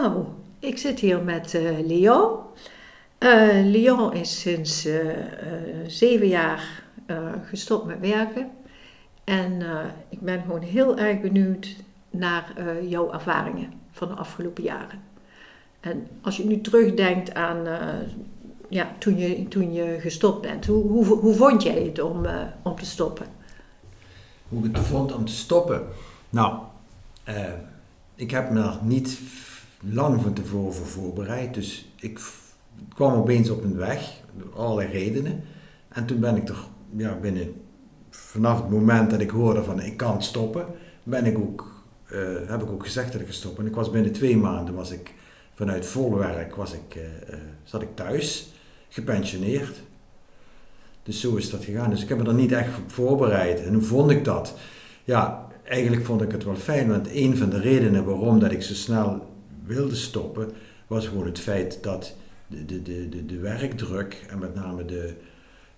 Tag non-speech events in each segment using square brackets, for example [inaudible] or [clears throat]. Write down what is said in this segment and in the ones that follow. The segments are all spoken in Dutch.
Nou, ik zit hier met uh, Leon. Uh, Leon is sinds uh, zeven jaar gestopt met werken. En ik ben gewoon heel erg benieuwd naar jouw ervaringen van de afgelopen jaren. En als je nu terugdenkt aan ja, toen, je, toen je gestopt bent, hoe, hoe, hoe vond jij het om, om te stoppen? Hoe ik het vond om te stoppen? Nou, ik heb me nog niet lang van tevoren voor voorbereid. Dus ik kwam opeens op een weg, door allerlei redenen. En toen ben ik er ja, binnen, vanaf het moment dat ik hoorde van ik kan stoppen, ben ik ook, uh, heb ik ook gezegd dat ik stop. En ik was binnen twee maanden was ik vanuit vol werk was ik, uh, zat ik thuis, gepensioneerd. Dus zo is dat gegaan. Dus ik heb me er niet echt voorbereid. En hoe vond ik dat? Ja, eigenlijk vond ik het wel fijn, want een van de redenen waarom dat ik zo snel wilde stoppen, was gewoon het feit dat de, de, de, de, de werkdruk en met name de,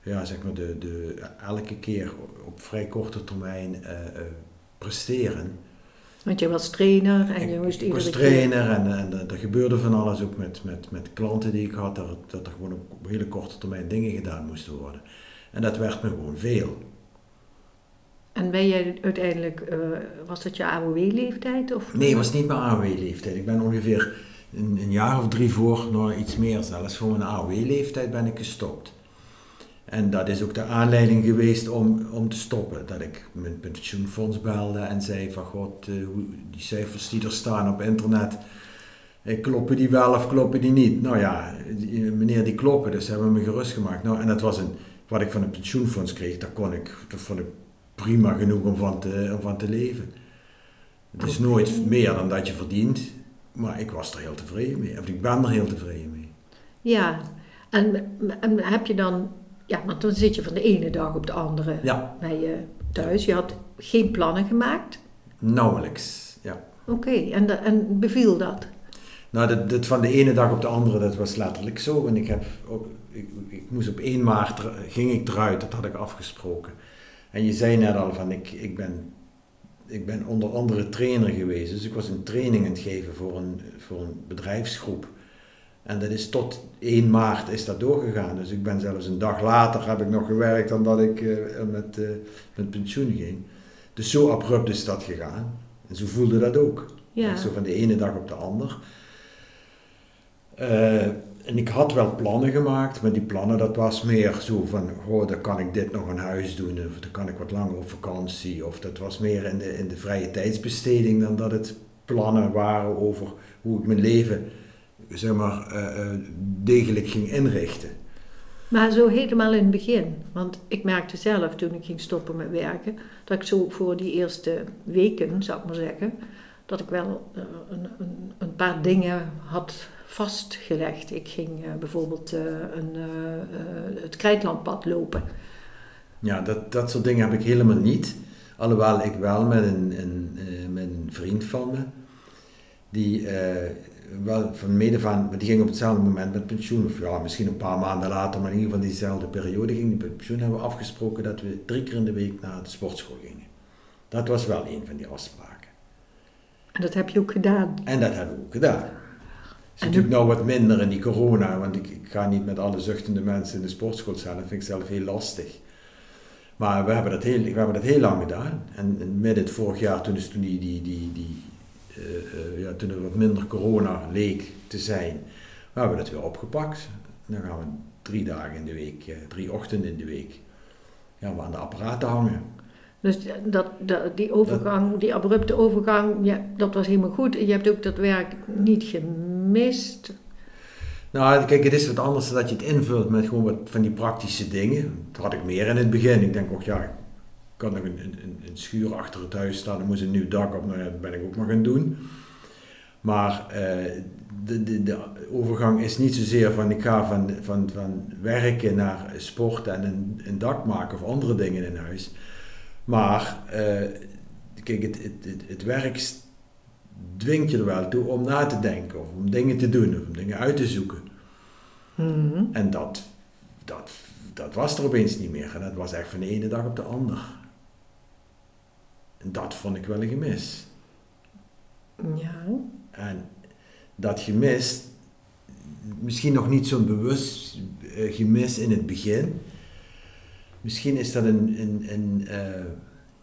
ja, zeg maar de, de, elke keer op vrij korte termijn uh, uh, presteren. Want je was trainer en je moest iedere keer... Ik was trainer en, en, er gebeurde van alles ook met, met, met klanten die ik had, dat, dat er gewoon op hele korte termijn dingen gedaan moesten worden. En dat werd me gewoon veel. En ben jij uiteindelijk, uh, was dat je AOW-leeftijd? Nee, het was niet mijn AOW-leeftijd. Ik ben ongeveer een, een, jaar of drie voor, nog iets meer zelfs, voor mijn AOW-leeftijd ben ik gestopt. En dat is ook de aanleiding geweest om, om te stoppen. Dat ik mijn pensioenfonds belde en zei van god, uh, die cijfers die er staan op internet, eh, kloppen die wel of kloppen die niet? Nou ja, meneer die kloppen, dus hebben we me gerust gemaakt. Nou, en dat was een, wat ik van een pensioenfonds kreeg, dat kon ik, dat ik prima genoeg om van te, om van te leven. Het is nooit meer dan dat je verdient, maar ik was er heel tevreden mee. Of ik ben er heel tevreden mee. Ja, en, en heb je dan, ja, want dan zit je van de ene dag op de andere ja. bij je thuis. Je had geen plannen gemaakt? Nauwelijks, ja. Oké, en, en beviel dat? Nou, dat, dat, van de ene dag op de andere, dat was letterlijk zo. En ik, heb ik, ik moest op 1 maart, ging ik eruit, dat had ik afgesproken. En je zei net al van ik, ik, ben, ik ben onder andere trainer geweest. Dus ik was een training aan het geven voor een, voor een bedrijfsgroep. En dat is tot 1 maart is dat doorgegaan. Dus ik ben zelfs een dag later heb ik nog gewerkt dan dat ik uh, met, uh, met pensioen ging. Dus zo abrupt is dat gegaan. En zo voelde dat ook. Ja. Zo van de ene dag op de ander. Uh, en ik had wel plannen gemaakt, maar die plannen dat was meer zo van, oh, dan kan ik dit nog een huis doen, of dan kan ik wat langer op vakantie, of dat was meer in de, in de vrije tijdsbesteding dan dat het plannen waren over hoe ik mijn leven, zeg maar, uh, degelijk ging inrichten. Maar zo helemaal in het begin, want ik merkte zelf toen ik ging stoppen met werken, dat ik zo voor die eerste weken, zou ik maar zeggen, dat ik wel uh, een, een, een paar dingen had vastgelegd. Ik ging uh, bijvoorbeeld uh, een, het Krijtlandpad lopen. Ja, dat, dat soort dingen heb ik helemaal niet. Alhoewel ik wel met een, een, met een vriend van me, die wel van mede van, die ging op hetzelfde moment met pensioen, of ja, misschien een paar maanden later, maar in ieder geval diezelfde periode ging die pensioen, hebben we afgesproken dat we drie keer in de week naar de sportschool gingen. Dat was wel een van die afspraken. En dat heb je ook gedaan? En dat hebben we ook gedaan is natuurlijk nou wat minder in die corona, want ik, ik, ga niet met alle zuchtende mensen in de sportschool staan. Dat vind ik zelf heel lastig. Maar we hebben dat heel, we hebben dat heel lang gedaan. En, en midden het vorig jaar, toen, is toen, die, die, die, die uh, uh, ja, toen er wat minder corona leek te zijn, we hebben dat weer opgepakt. dan gaan we drie dagen in de week, uh, drie ochtenden in de week, gaan we aan de apparaten hangen. Dus dat, dat, die overgang, die abrupte overgang, ja, dat was helemaal goed. Je hebt ook dat werk niet gemist. Nou, kijk, het is wat anders dat je het invult met gewoon wat van die praktische dingen. Dat had ik meer in het begin. Ik denk ook, ja, ik kan nog een, een, een schuur achter het huis staan, er moest een nieuw dak op, nou ja, dat ben ik ook maar gaan doen. Maar uh, de, de, de overgang is niet zozeer van ik ga van, van, van werken naar sporten en een, een dak maken of andere dingen in huis. Maar uh, kijk, het, het, het, het, werk dwingt je er wel toe om na te denken, of om dingen te doen, of om dingen uit te zoeken. Mm -hmm. En dat, dat, dat was er opeens niet meer. En dat was echt van de ene dag op de ander. En dat vond ik wel een gemis. Ja. En dat gemis, misschien nog niet zo'n bewust eh, gemis in het begin. Misschien is dat een, een, een, eh,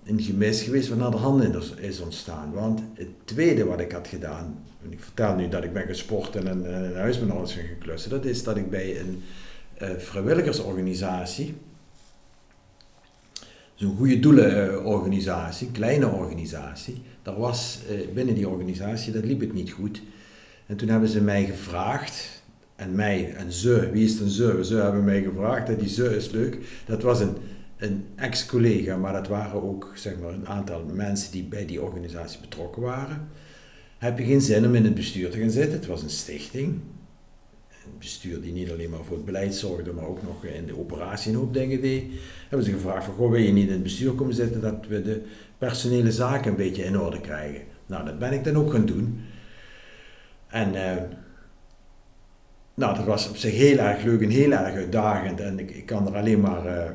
een gemis geweest naar de handen is- ontstaan. Want het tweede wat ik had gedaan, en ik vertel nu dat ik ben gesport en een, huis ben alles geklussen, dat is dat ik bij een eh, vrijwilligersorganisatie, zo'n goede doelenorganisatie, kleine organisatie, daar was eh, binnen die organisatie, dat liep het niet goed. En toen hebben ze mij gevraagd, en mij en ze, wie is een ze? Ze hebben mij gevraagd, en die ze is leuk. Dat was een, een ex-collega, maar dat waren ook zeg maar, een aantal mensen die bij die organisatie betrokken waren. Heb je geen zin om in het bestuur te gaan zitten? Het was een stichting. Een bestuur die niet alleen maar voor het beleid zorgde, maar ook nog in de operatie een hoop dingen deed. Hebben ze gevraagd van, goh, wil je niet in het bestuur komen zitten, dat we de personele zaken een beetje in orde krijgen. Nou, dat ben ik dan ook gaan doen. En eh, nou, dat was op zich heel erg leuk en heel erg uitdagend. En ik, ik kan er alleen maar eh,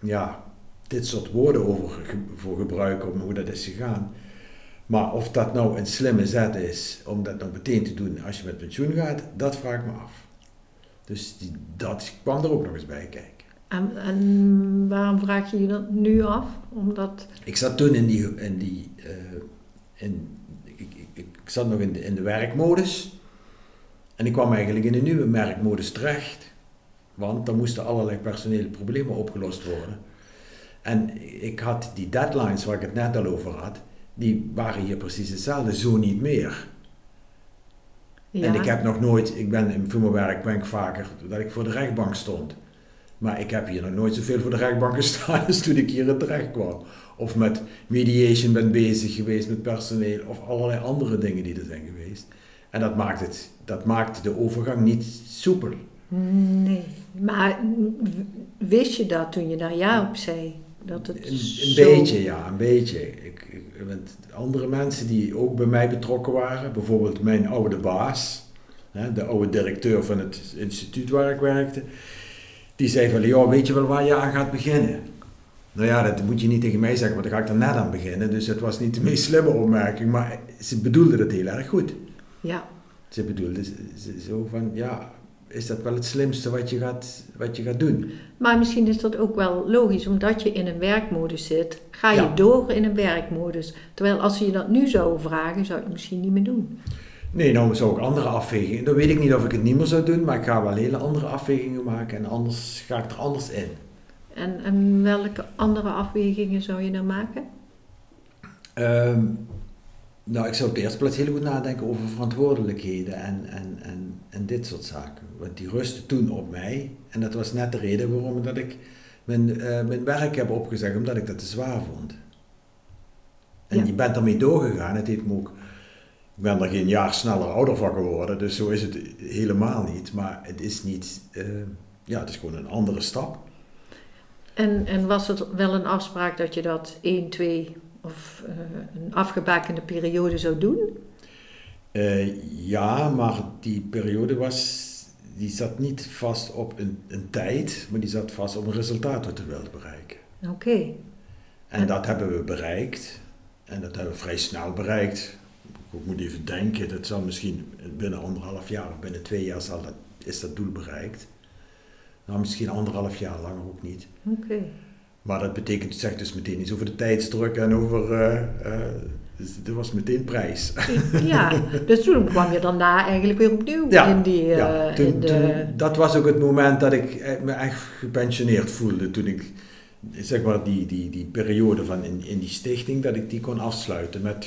ja, dit soort woorden over ge- voor gebruiken, om hoe dat is gegaan. Maar of dat nou een slimme zet is om dat nou meteen te doen als je met pensioen gaat, dat vraag ik me af. Dus die, dat kwam er ook nog eens bij kijken. En, en waarom vraag je je dat nu af? Omdat, Ik zat toen in die, in die eh, in, ik, ik, ik zat nog in de, in de werkmodus. En ik kwam eigenlijk in een nieuwe werkmodus terecht. Want er moesten allerlei personele problemen opgelost worden. En ik had die deadlines waar ik het net al over had, die waren hier precies hetzelfde, zo niet meer. ja, En ik heb nog nooit, ik ben in voor mijn werk ben ik vaker dat ik voor de rechtbank stond. Maar ik heb hier nog nooit zoveel voor de rechtbank [laughs] gestaan als toen ik hier in terecht kwam. Of met mediation ben bezig geweest met personeel of allerlei andere dingen die er zijn geweest. En dat maakt, het, dat maakt de overgang niet soepel. Nee, maar wist je dat toen je daar ja op zei? Dat het Een, een zo- beetje, ja, een beetje. Ik, ik, want andere mensen die ook bij mij betrokken waren, bijvoorbeeld mijn oude baas, hè, de oude directeur van het instituut waar ik werkte, die zei van, ja, weet je wel waar je aan gaat beginnen? Nou ja, dat moet je niet tegen mij zeggen, want dan ga ik er net aan beginnen. Dus het was niet de meest slimme opmerking, maar ze bedoelde het heel erg goed. Ja, Ze bedoelde z- z- zo van, ja, is dat wel het slimste wat je gaat, wat je gaat doen? maar misschien is dat ook wel logisch, omdat je in een werkmodus zit, ga je Ja. door in een werkmodus. Terwijl als ze je dat nu zouden vragen, zou je het misschien niet meer doen. Nee, nou zou ik andere afwegingen. Dan weet ik niet of ik het niet meer zou doen, maar ik ga wel hele andere afwegingen maken en anders ga ik er anders in. En, en welke andere afwegingen zou je dan maken? Ehm, nou, ik zou op de eerste plaats heel goed nadenken over verantwoordelijkheden en, en, en, en dit soort zaken. Want die rustte toen op mij en dat was net de reden waarom dat ik mijn, eh, mijn werk heb opgezegd, omdat ik dat te zwaar vond. En Ja. je bent ermee doorgegaan, het heeft me ook... Ik ben er geen jaar sneller ouder van geworden, dus zo is het helemaal niet. Maar het is niet... eh, ja, het is gewoon een andere stap. En, en was het wel een afspraak dat je dat 1, 2 of eh, een afgebakende periode zou doen? Eh, ja, maar die periode was, die zat niet vast op een, een tijd, maar die zat vast op een resultaat wat we wilden bereiken. Oké. En En- dat hebben we bereikt. En dat hebben we vrij snel bereikt. Ik moet even denken, dat zal misschien binnen anderhalf jaar of binnen twee jaar zal dat, is dat doel bereikt. Nou, misschien anderhalf jaar langer ook niet. Oké. Maar dat betekent, het zegt dus meteen iets over de tijdsdruk en over, eh, eh, dus dat was meteen prijs. Ja, dus toen kwam je daarna eigenlijk weer opnieuw Ja, in die... eh, ja, toen, in de, toen- dat was ook het moment dat ik eh, me echt gepensioneerd voelde. Toen ik, zeg maar, die, die, die periode van in, in die stichting, dat ik die kon afsluiten. Met,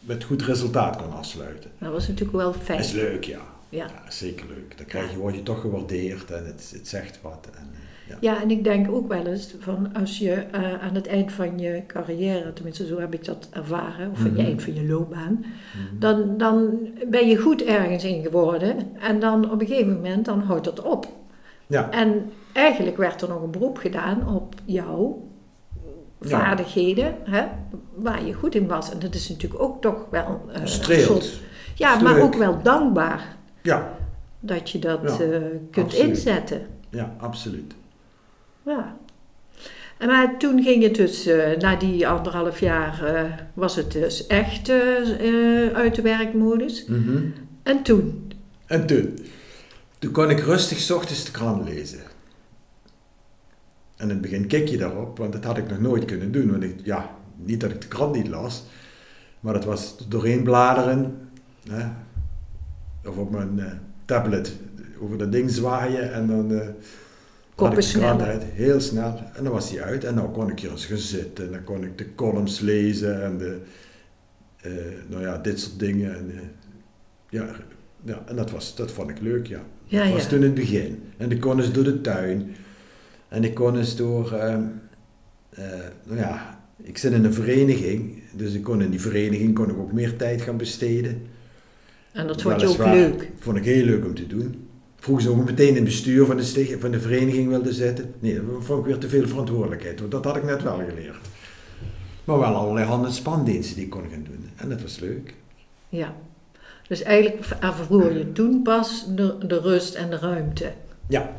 met goed resultaat kon afsluiten. dat was natuurlijk wel fijn. Dat is leuk, ja. Ja. Ja, zeker leuk. Dan krijg je, word je toch gewaardeerd en het, het zegt wat. En, ja. Ja, en ik denk ook wel eens van als je eh, aan het eind van je carrière, tenminste zo heb ik dat ervaren, of aan Mhm. het eind van je loopbaan, Mhm. dan, dan ben je goed ergens in geworden en dan op een gegeven moment dan houdt dat op. Ja. En eigenlijk werd er nog een beroep gedaan op jouw Ja. vaardigheden, hè, waar je goed in was. En dat is natuurlijk ook toch wel soort- ja, maar ook wel dankbaar Ja, dat je dat Ja, eh, kunt absoluut. inzetten. ja, absoluut. Ja. En maar toen ging het dus, eh, na die anderhalf jaar, eh, was het dus echt eh, uit de werkmodus. Mhm. En toen? En toen? Toen kon ik rustig 's ochtends de krant lezen. En in het begin keek je daarop, want dat had ik nog nooit kunnen doen. Want ik, ja, niet dat ik de krant niet las, maar dat was doorheen bladeren. Hè, of op mijn tablet over dat ding zwaaien en dan de krant uit. Heel snel. En dan was die uit en dan kon ik hier eens gaan zitten. En dan kon ik de columns lezen en de, uh, nou ja, dit soort dingen. En, ja, ja, en dat, was, dat vond ik leuk, ja. ja dat was ja. toen in het begin. En ik kon eens door de tuin. En ik kon eens door, uh, nou ja, ik zit in een vereniging. Dus ik kon in die vereniging kon ik ook meer tijd gaan besteden. En dat vond je ook leuk? vond ik heel leuk om te doen. Vroeger ze ook meteen in het bestuur van de, van de vereniging wilde zitten. Nee, dat vond ik weer te veel verantwoordelijkheid. Want dat had ik net wel geleerd. Maar wel allerlei hand- en spandiensten die ik kon gaan doen. En dat was leuk. Ja. Dus eigenlijk ervoer je toen pas de, de rust en de ruimte. Ja.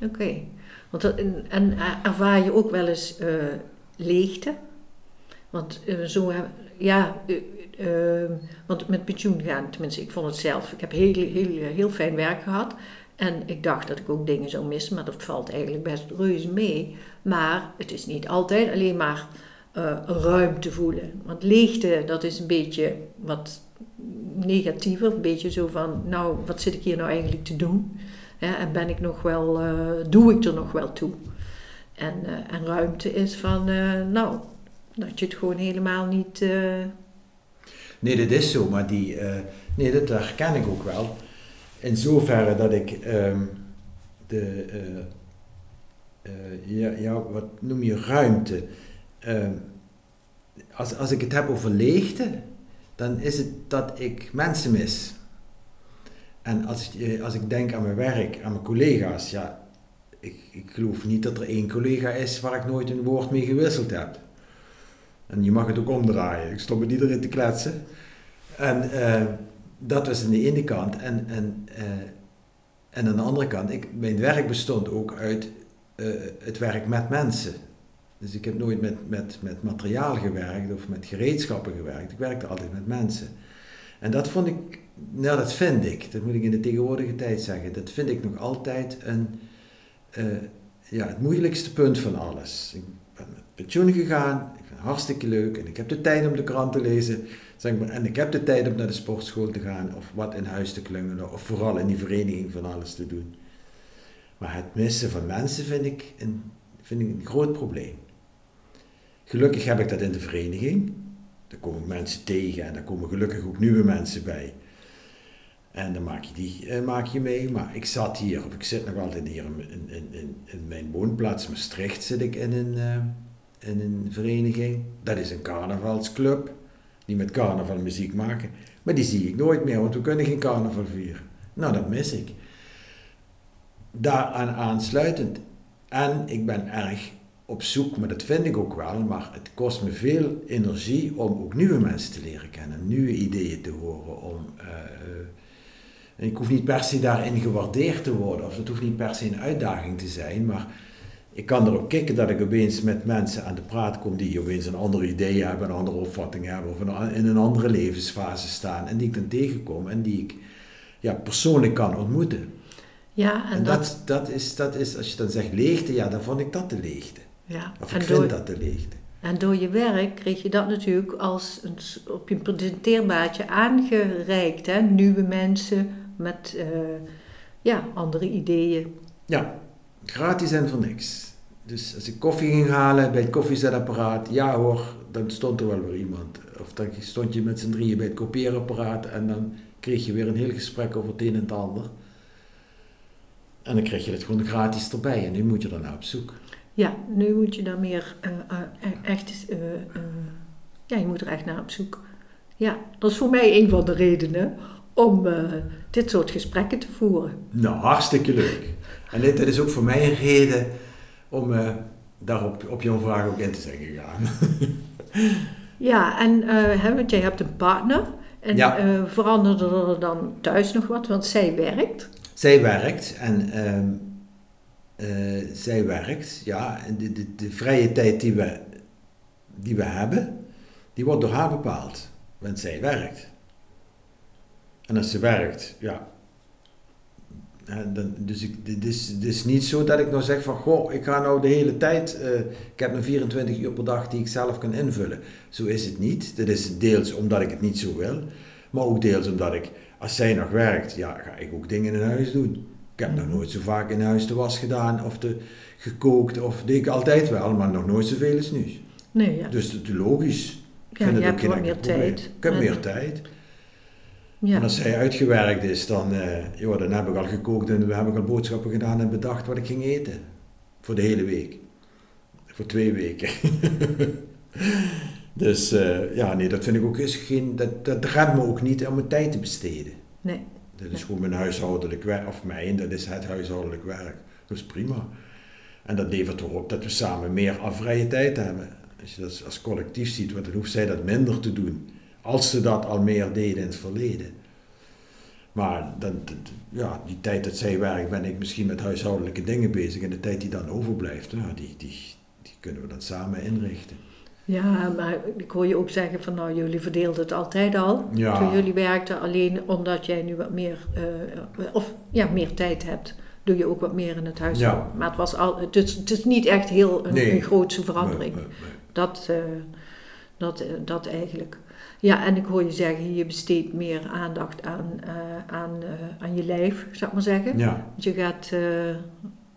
Oké. Okay. Want en, en ervaar je ook wel eens uh, leegte? Want uh, zo, ja, uh, want met pensioen gaan, tenminste, ik vond het zelf. Ik heb heel, heel, heel fijn werk gehad. En ik dacht dat ik ook dingen zou missen, maar dat valt eigenlijk best reuze mee. Maar het is niet altijd alleen maar ruimte voelen. Want leegte, dat is een beetje wat negatiever. Een beetje zo van, nou, wat zit ik hier nou eigenlijk te doen? En ben ik nog wel, uh, doe ik er nog wel toe? En, uh, en ruimte is van, nou, dat je het gewoon helemaal niet. Nee, dat is zo, maar die, nee, dat herken ik ook wel. In zoverre dat ik um, de, ja, ja, wat noem je ruimte? als, als ik het heb over leegte, dan is het dat ik mensen mis. En als ik, als ik denk aan mijn werk, aan mijn collega's, ja, ik, ik geloof niet dat er één collega is waar ik nooit een woord mee gewisseld heb. En je mag het ook omdraaien, ik stop met iedereen te kletsen. En uh, dat was aan de ene kant. En, en, uh, en aan de andere kant, ik, mijn werk bestond ook uit uh, het werk met mensen. Dus ik heb nooit met, met, met materiaal gewerkt of met gereedschappen gewerkt. Ik werkte altijd met mensen. En dat vond ik, nou dat vind ik, dat moet ik in de tegenwoordige tijd zeggen, dat vind ik nog altijd een, ja, het moeilijkste punt van alles. Ik ben met pensioen gegaan, hartstikke leuk en ik heb de tijd om de krant te lezen, zeg maar, en ik heb de tijd om naar de sportschool te gaan of wat in huis te klungelen of vooral in die vereniging van alles te doen. Maar het missen van mensen vind ik een, vind ik een groot probleem. Gelukkig heb ik dat in de vereniging. Daar komen mensen tegen en daar komen gelukkig ook nieuwe mensen bij. En dan maak je die uh, maak je mee. Maar ik zat hier, of ik zit nog altijd hier in, in, in, in mijn woonplaats Maastricht zit ik in een, uh, in een vereniging. Dat is een carnavalsclub, die met carnaval muziek maken. Maar die zie ik nooit meer, want we kunnen geen carnaval vieren. Nou, dat mis ik. Daaraan aansluitend. En ik ben erg op zoek, maar dat vind ik ook wel, maar het kost me veel energie om ook nieuwe mensen te leren kennen, nieuwe ideeën te horen. Om, uh, ik hoef niet per se daarin gewaardeerd te worden, of het hoeft niet per se een uitdaging te zijn, maar ik kan erop kicken dat ik opeens met mensen aan de praat kom die opeens een andere idee hebben, een andere opvatting hebben, of in een andere levensfase staan, en die ik dan tegenkom en die ik ja, persoonlijk kan ontmoeten. Ja, en, en dat, dat, dat, is, dat is, als je dan zegt leegte, ja, dan vond ik dat de leegte. Ja, of ik vind door, dat de leegte. En door je werk kreeg je dat natuurlijk als een, op je presenteerbaardje aangereikt. Hè? Nieuwe mensen met uh, ja, andere ideeën. Ja, gratis en voor niks. Dus als ik koffie ging halen bij het koffiezetapparaat, ja hoor, dan stond er wel weer iemand. Of dan stond je met z'n drieën bij het kopieerapparaat en dan kreeg je weer een heel gesprek over het een en het ander. En dan kreeg je het gewoon gratis erbij en nu moet je er naar op zoek. Ja, nu moet je daar meer uh, uh, echt, uh, ja, je moet er echt naar op zoek. Ja, dat is voor mij een van de redenen om dit soort gesprekken te voeren. Nou, hartstikke leuk. En dit, dit is ook voor mij een reden om daarop op jouw vraag ook in te zijn gegaan. [laughs] ja, en hè, want jij hebt een partner. En ja. veranderde er dan thuis nog wat, want zij werkt? Zij werkt en... Ehm, uh, zij werkt, ja, en de, de, de, vrije tijd die we, die we hebben, die wordt door haar bepaald, want zij werkt. En als ze werkt, ja. Dan, dus ik, het, is, het is niet zo dat ik nou zeg van, goh, ik ga nou de hele tijd, uh, ik heb nog 24 uur per dag die ik zelf kan invullen. Zo is het niet. Dat is deels omdat ik het niet zo wil, maar ook deels omdat ik, als zij nog werkt, ja, ga ik ook dingen in huis doen. Ik heb nog nooit zo vaak in huis de was gedaan of de gekookt, of deed ik altijd wel, maar nog nooit zoveel als nu. Nee, ja. Dus het is logisch. Ik ja, je hebt wat meer tijd. Ik heb meer tijd. Ja. En als zij uitgewerkt is, dan, uh, joh, dan heb ik al gekookt en we hebben al boodschappen gedaan en bedacht wat ik ging eten. Voor de hele week. Voor twee weken. [laughs] dus uh, ja, nee, dat vind ik ook is geen, dat, dat remt me ook niet om mijn tijd te besteden. Nee. Dat is gewoon mijn huishoudelijk werk, of mijn, dat is het huishoudelijk werk. Dat is prima. En dat levert erop dat we samen meer vrije tijd hebben. Als je dat als collectief ziet, want dan hoeft zij dat minder te doen. Als ze dat al meer deden in het verleden. Maar dan, ja, die tijd dat zij werkt, ben ik misschien met huishoudelijke dingen bezig. En de tijd die dan overblijft, ja, die, die, die kunnen we dan samen inrichten. Ja, maar ik hoor je ook zeggen van nou, jullie verdeelden het altijd al. Ja. Toen jullie werkten, alleen omdat jij nu wat meer, uh, of ja, meer tijd hebt, doe je ook wat meer in het huis. Ja. Maar het, was al, het, is, het is niet echt heel een, een grootse verandering. Dat, uh, dat, uh, dat eigenlijk. Ja, en ik hoor je zeggen, je besteedt meer aandacht aan, uh, aan, aan je lijf, zou ik maar zeggen. Ja. Want je gaat,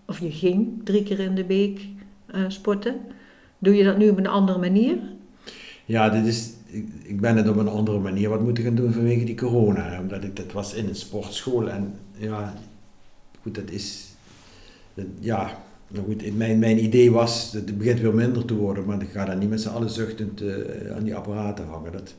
of je ging drie keer in de week sporten. Doe je dat nu op een andere manier? Ja, dit is, ik, ik ben het op een andere manier wat moeten gaan doen vanwege die corona. Omdat ik, dat was in een sportschool en ja, goed, dat is, dat, ja, nou goed, mijn, mijn idee was, het begint weer minder te worden, maar ik ga dan niet met z'n allen zuchtend uh, aan die apparaten hangen. Dat,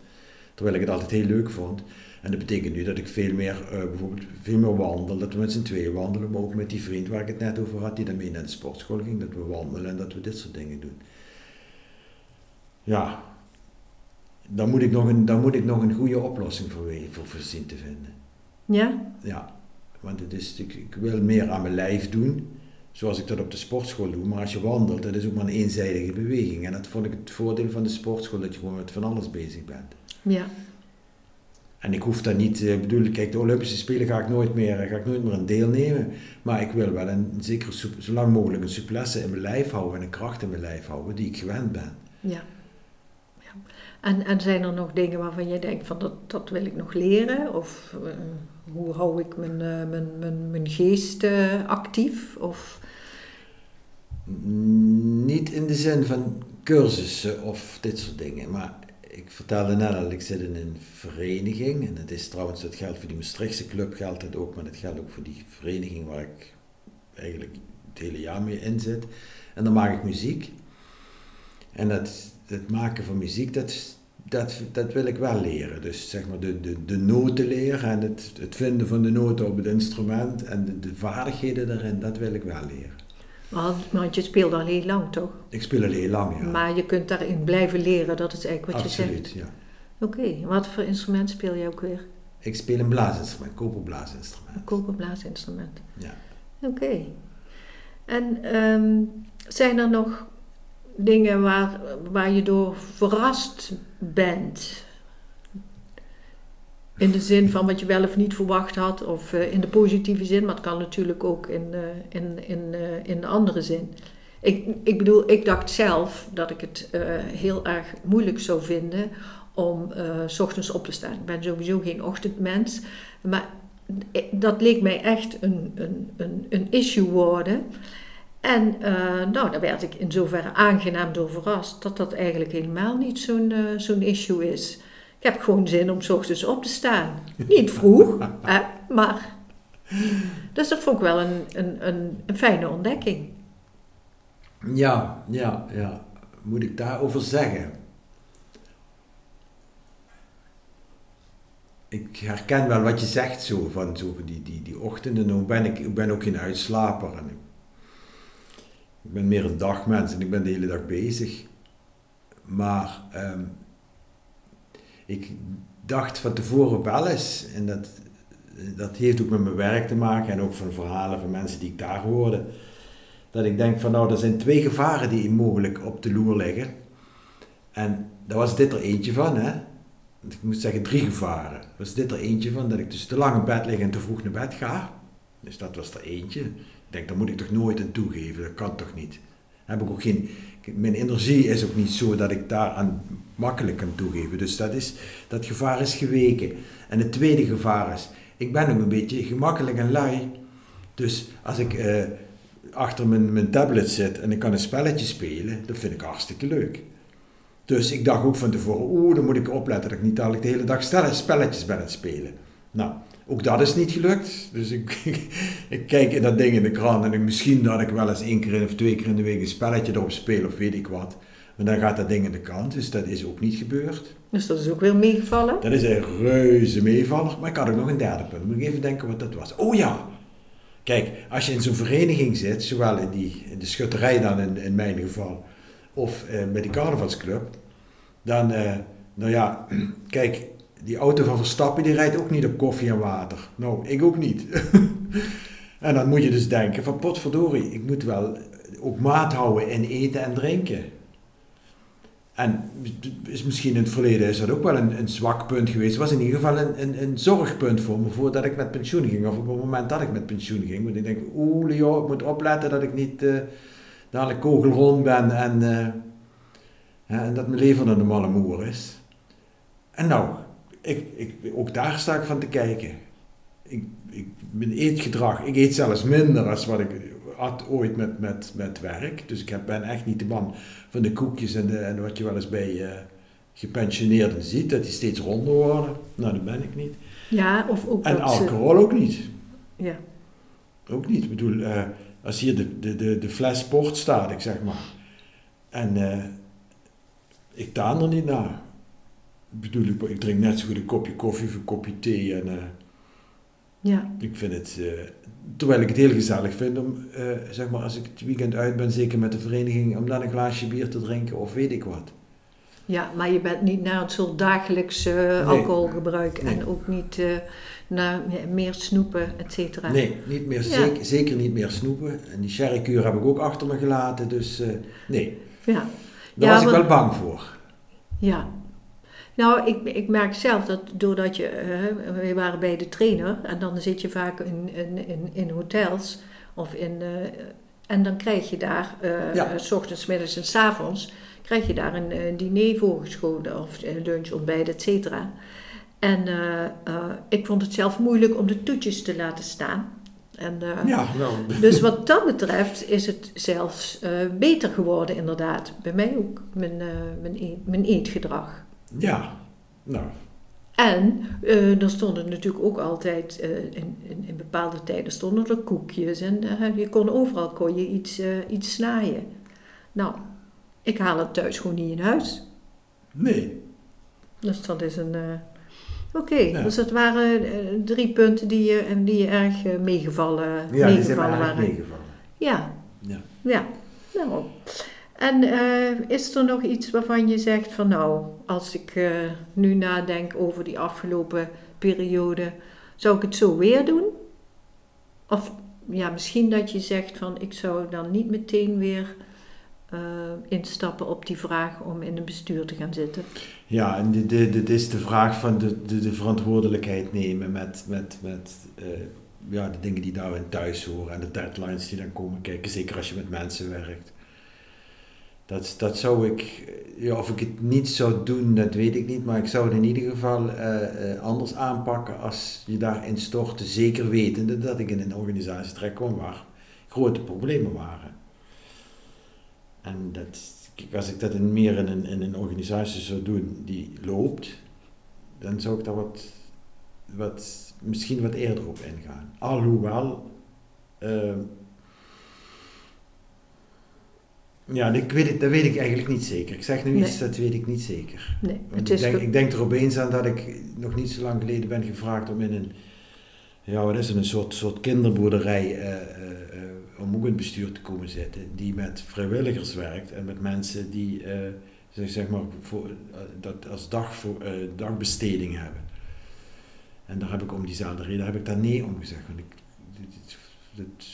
terwijl ik het altijd heel leuk vond. En dat betekent nu dat ik veel meer, uh, bijvoorbeeld, veel meer wandel, dat we met z'n tweeën wandelen, maar ook met die vriend waar ik het net over had, die dan mee naar de sportschool ging, dat we wandelen en dat we dit soort dingen doen. Ja, daar moet ik nog een, daar moet ik nog een goede oplossing voor, voor, voor zien te vinden. Ja? Ja, want het is, ik, ik wil meer aan mijn lijf doen zoals ik dat op de sportschool doe. Maar als je wandelt, dat is ook maar een eenzijdige beweging. En dat vond ik het voordeel van de sportschool, dat je gewoon met van alles bezig bent. Ja. En ik hoef daar niet, ik bedoel, kijk, de Olympische Spelen ga ik nooit meer, ga ik nooit meer aan deelnemen. Maar ik wil wel een, zeker zo lang mogelijk een souplesse in mijn lijf houden en een kracht in mijn lijf houden die ik gewend ben. Ja. ja. En, en zijn er nog dingen waarvan je denkt van dat, dat wil ik nog leren? Of uh, hoe hou ik mijn, uh, mijn, mijn, mijn geest uh, actief? Of niet in de zin van cursussen of dit soort dingen, maar ik vertelde net al, ik zit in een vereniging en het is trouwens, dat geldt voor die Maastrichtse club geldt het ook, maar dat geldt ook voor die vereniging waar ik eigenlijk het hele jaar mee in zit. En dan maak ik muziek. En dat, het maken van muziek, dat, dat, dat wil ik wel leren. Dus zeg maar de, de, de noten leren en het, het vinden van de noten op het instrument en de, de vaardigheden daarin, dat wil ik wel leren. Want je speelt al heel lang, toch? Ik speel al heel lang, ja. Maar je kunt daarin blijven leren, dat is eigenlijk wat Absoluut, je zegt. ja. Oké, wat voor instrument speel je ook weer? Ik speel een blaasinstrument, koperblaasinstrument. Een koperblaasinstrument. Ja. Oké. En um, zijn er nog dingen waar, waar je door verrast bent? In de zin van wat je wel of niet verwacht had, of uh, in de positieve zin, maar het kan natuurlijk ook in, uh, in, in, uh, in de andere zin. Ik, ik bedoel, ik dacht zelf dat ik het heel erg moeilijk zou vinden om s ochtends op te staan. Ik ben sowieso geen ochtendmens, maar dat leek mij echt een, een, een, een issue worden. En nou, daar werd ik in zoverre aangenaam door verrast dat dat eigenlijk helemaal niet zo'n zo'n issue is. Ik heb gewoon zin om s ochtends op te staan. Niet vroeg, [laughs] hè, maar. Dus dat vond ik wel een, een, een, een fijne ontdekking. Ja, ja, ja. Moet ik daarover zeggen? Ik herken wel wat je zegt zo van zo die, die, die ochtenden. Nou ben ik, ik ben ook geen uitslaper. En ik, ik ben meer een dagmens en ik ben de hele dag bezig. Maar um, ik dacht van tevoren wel eens, en dat, dat heeft ook met mijn werk te maken en ook van verhalen van mensen die ik daar hoorde, dat ik denk van nou, er zijn twee gevaren die mogelijk op de loer liggen. En daar was dit er eentje van, hè. ik moet zeggen drie gevaren. Was dit er eentje van, dat ik dus te lang in bed lig en te vroeg naar bed ga. Dus dat was er eentje. Ik denk, daar moet ik toch nooit aan toegeven, dat kan toch niet. Heb ik ook geen, mijn energie is ook niet zo dat ik daaraan makkelijk kan toegeven. Dus dat, is, dat gevaar is geweken. En het tweede gevaar is, ik ben ook een beetje gemakkelijk en lui. Dus als ik eh, achter mijn, mijn tablet zit en ik kan een spelletje spelen, dat vind ik hartstikke leuk. Dus ik dacht ook van tevoren, oeh, dan moet ik opletten dat ik niet dadelijk de hele dag spelletjes ben aan het spelen. Nou, ook dat is niet gelukt. Dus ik, [laughs] ik kijk in dat ding in de krant en ik, misschien dat ik wel eens één keer of twee keer in de week een spelletje erop speel of weet ik wat. Maar dan gaat dat ding in de kant, dus dat is ook niet gebeurd. Dus dat is ook weer meegevallen? Dat is een reuze meevaller. Maar ik had ook nog een derde punt. Moet ik even denken wat dat was. Oh ja! Kijk, als je in zo'n vereniging zit, zowel in, die, in de schutterij dan in, in mijn geval, of eh, met die carnavalsclub, dan, eh, nou ja, [clears throat] kijk, die auto van Verstappen die rijdt ook niet op koffie en water. Nou, ik ook niet. [laughs] en dan moet je dus denken van potverdorie, ik moet wel ook maat houden in eten en drinken. En is misschien in het verleden is dat ook wel een, een zwak punt geweest. Het was in ieder geval een, een, zorgpunt voor me voordat ik met pensioen ging. Of op het moment dat ik met pensioen ging. Want ik denk, oeh Leo, ik moet opletten dat ik niet uh, dadelijk kogelrond ben en, uh, en dat mijn leven een normale moer is. En nou, ik, ik, ook daar sta ik van te kijken. Ik, ik, mijn eetgedrag, ik eet zelfs minder als wat ik had ooit met, met, met werk. Dus ik ben echt niet de man van de koekjes en, de, en wat je wel eens bij uh, gepensioneerden ziet, dat die steeds ronder worden. Nou, dat ben ik niet. Ja, of ook En alcohol ook niet. Ja. Ook niet. Ik bedoel, uh, als hier de, de, de, de fles sport staat, ik zeg maar, en uh, ik taan er niet naar. Ik bedoel, ik, ik, drink net zo goed een kopje koffie of een kopje thee en... ja. Ik vind het, terwijl ik het heel gezellig vind om, uh, zeg maar, als ik het weekend uit ben, zeker met de vereniging, om dan een glaasje bier te drinken of weet ik wat. Ja, maar je bent niet naar het soort dagelijks uh, nee. alcoholgebruik nee. en ook niet uh, naar meer snoepen, et cetera. Nee, niet meer, ja. zeker, zeker, niet meer snoepen. En die sherrykuur heb ik ook achter me gelaten, dus nee. Ja. Daar ja, was ik wel bang voor. Ja, nou, ik, ik merk zelf dat doordat je, uh, we waren bij de trainer en dan zit je vaak in, in, in, in hotels of in, uh, en dan krijg je daar, uh, ja. s ochtends, middags en s avonds, krijg je daar een diner voorgeschoten of lunch, ontbijt, et cetera. En ik vond het zelf moeilijk om de toetjes te laten staan. En, ja, wel. Dus wat dat betreft is het zelfs beter geworden inderdaad. Bij mij ook, mijn, mijn, eet, mijn eetgedrag. Ja, nou. En uh, er stonden natuurlijk ook altijd, uh, in, in, in, bepaalde tijden stonden er koekjes en uh, je kon overal kon je iets, iets snijden. Nou, ik haal het thuis gewoon niet in huis. Nee. Dus dat is een... Oké, okay, ja. dus dat waren drie punten die je, en die je erg meegevallen, ja, meegevallen die waren. meegevallen. Ja. Ja. Ja. Nou, en is er nog iets waarvan je zegt van nou, als ik uh, nu nadenk over die afgelopen periode, zou ik het zo weer doen? Of ja, misschien dat je zegt van ik zou dan niet meteen weer uh, instappen op die vraag om in een bestuur te gaan zitten. Ja, en dit, dit, is de vraag van de, de, de verantwoordelijkheid nemen met, met, met ja, de dingen die daarin thuis horen en de deadlines die dan komen kijken, zeker als je met mensen werkt. Dat, dat zou ik, ja, of ik het niet zou doen, dat weet ik niet, maar ik zou het in ieder geval uh, uh, anders aanpakken als je daarin stortte, zeker wetende dat ik in een organisatie terecht kwam waar grote problemen waren. En dat, als ik dat in meer in een, in een organisatie zou doen die loopt, dan zou ik daar wat, wat, misschien wat eerder op ingaan. Alhoewel, uh, Ja, ik weet het, dat weet ik eigenlijk niet zeker. Ik zeg nu Nee. iets, dat weet ik niet zeker. Nee, ik, denk, ik denk er opeens aan dat ik nog niet zo lang geleden ben gevraagd om in een, ja, wat is het, een soort, soort kinderboerderij, eh, eh, om ook in het bestuur te komen zitten, die met vrijwilligers werkt en met mensen die, zeg, zeg maar, voor, dat als dag voor, dagbesteding hebben. En daar heb ik om diezelfde reden heb ik daar nee om gezegd. Want ik, dit, dit- dit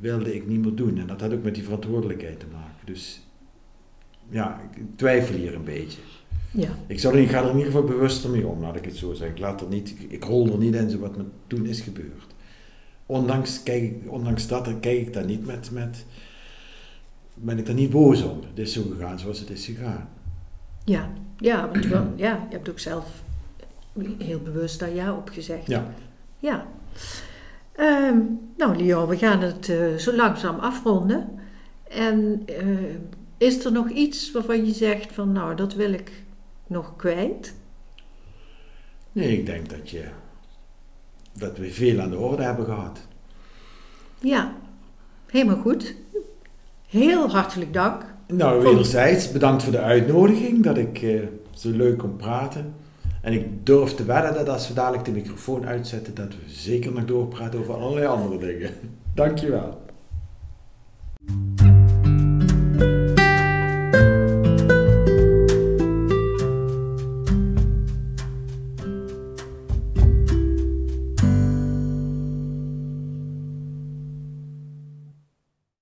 wilde ik niet meer doen. En dat had ook met die verantwoordelijkheid te maken. Dus ja, ik twijfel hier een beetje. Ja. Ik, zou er, ik ga er in ieder geval bewuster mee om, laat ik het zo zeggen. Ik, laat er niet, ik, rol er niet in zo wat me toen is gebeurd. Ondanks, kijk, ondanks dat kijk ik daar niet met, met, ben ik daar niet boos om. Het is zo gegaan zoals het is gegaan. Ja, ja, want wel, [clears throat] ja, je hebt ook zelf heel bewust daar ja op gezegd. Ja. Ja. Ehm, nou, Leon, we gaan het eh, zo langzaam afronden. En eh, is er nog iets waarvan je zegt van, nou, dat wil ik nog kwijt? Nee, ik denk dat, je, dat we veel aan de orde hebben gehad. Ja, helemaal goed. Heel hartelijk dank. Nou, wederzijds bedankt voor de uitnodiging, dat ik eh, zo leuk kon praten. En ik durf te wedden dat als we dadelijk de microfoon uitzetten, dat we zeker nog doorpraten over allerlei andere dingen. [laughs] Dankjewel.